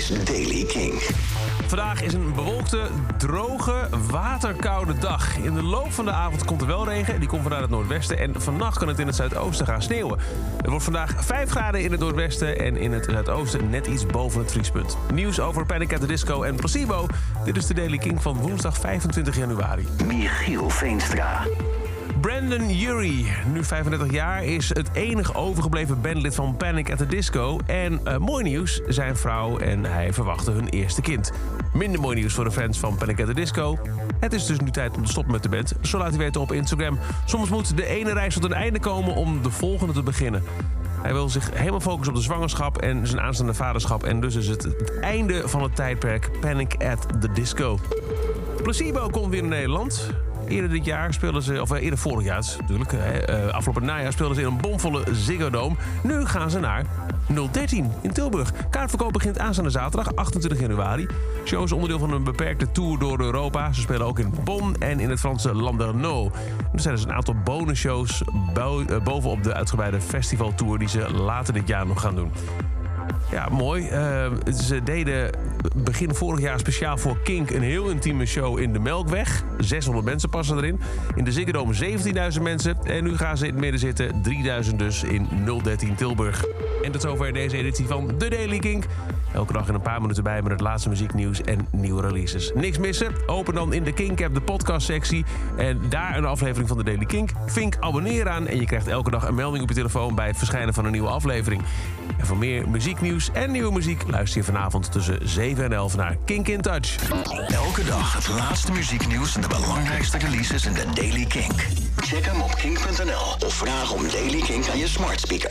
is Daily King. Vandaag is een bewolkte, droge, waterkoude dag. In de loop van de avond komt er wel regen. Die komt vanuit het noordwesten. En vannacht kan het in het zuidoosten gaan sneeuwen. Het wordt vandaag 5 graden in het noordwesten. En in het zuidoosten net iets boven het vriespunt. Nieuws over Panic at the Disco en Placebo. Dit is de Daily King van woensdag 25 januari. Michiel Veenstra. Brandon Urie, nu 35 jaar, is het enige overgebleven bandlid van Panic at the Disco. En eh, mooi nieuws, zijn vrouw en hij verwachten hun eerste kind. Minder mooi nieuws voor de fans van Panic at the Disco. Het is dus nu tijd om te stoppen met de band. Zo laat hij weten op Instagram. Soms moet de ene reis tot een einde komen om de volgende te beginnen. Hij wil zich helemaal focussen op de zwangerschap en zijn aanstaande vaderschap. En dus is het het einde van het tijdperk Panic at the Disco. Placebo komt weer in Nederland. Eerder dit jaar speelden ze, of eh, eerder vorig jaar natuurlijk, hè, eh, afgelopen najaar speelden ze in een bomvolle Ziggo Dome. Nu gaan ze naar 013 in Tilburg. Kaartverkoop begint aanstaande zaterdag, 28 januari. Show is onderdeel van een beperkte tour door Europa. Ze spelen ook in Bonn en in het Franse Landerneau. Er zijn dus een aantal bonusshows bo- eh, bovenop de uitgebreide festivaltour... die ze later dit jaar nog gaan doen. Ja, mooi. Eh, ze deden begin vorig jaar speciaal voor Kink een heel intieme show in de Melkweg. 600 mensen passen erin. In de Ziggo Dome 17.000 mensen. En nu gaan ze in het midden zitten. 3000 dus in 013 Tilburg. En tot zover deze editie van The Daily Kink. Elke dag in een paar minuten bij met het laatste muzieknieuws en nieuwe releases. Niks missen? Open dan in de Kink app de podcast sectie. En daar een aflevering van de Daily Kink. Vink abonneer aan en je krijgt elke dag een melding op je telefoon bij het verschijnen van een nieuwe aflevering. En voor meer muzieknieuws en nieuwe muziek luister je vanavond tussen 7 en 11 naar Kink in Touch. Elke dag het laatste muzieknieuws en de belangrijkste releases in de Daily King. Check hem op kink.nl of vraag om Daily King aan je smart speaker.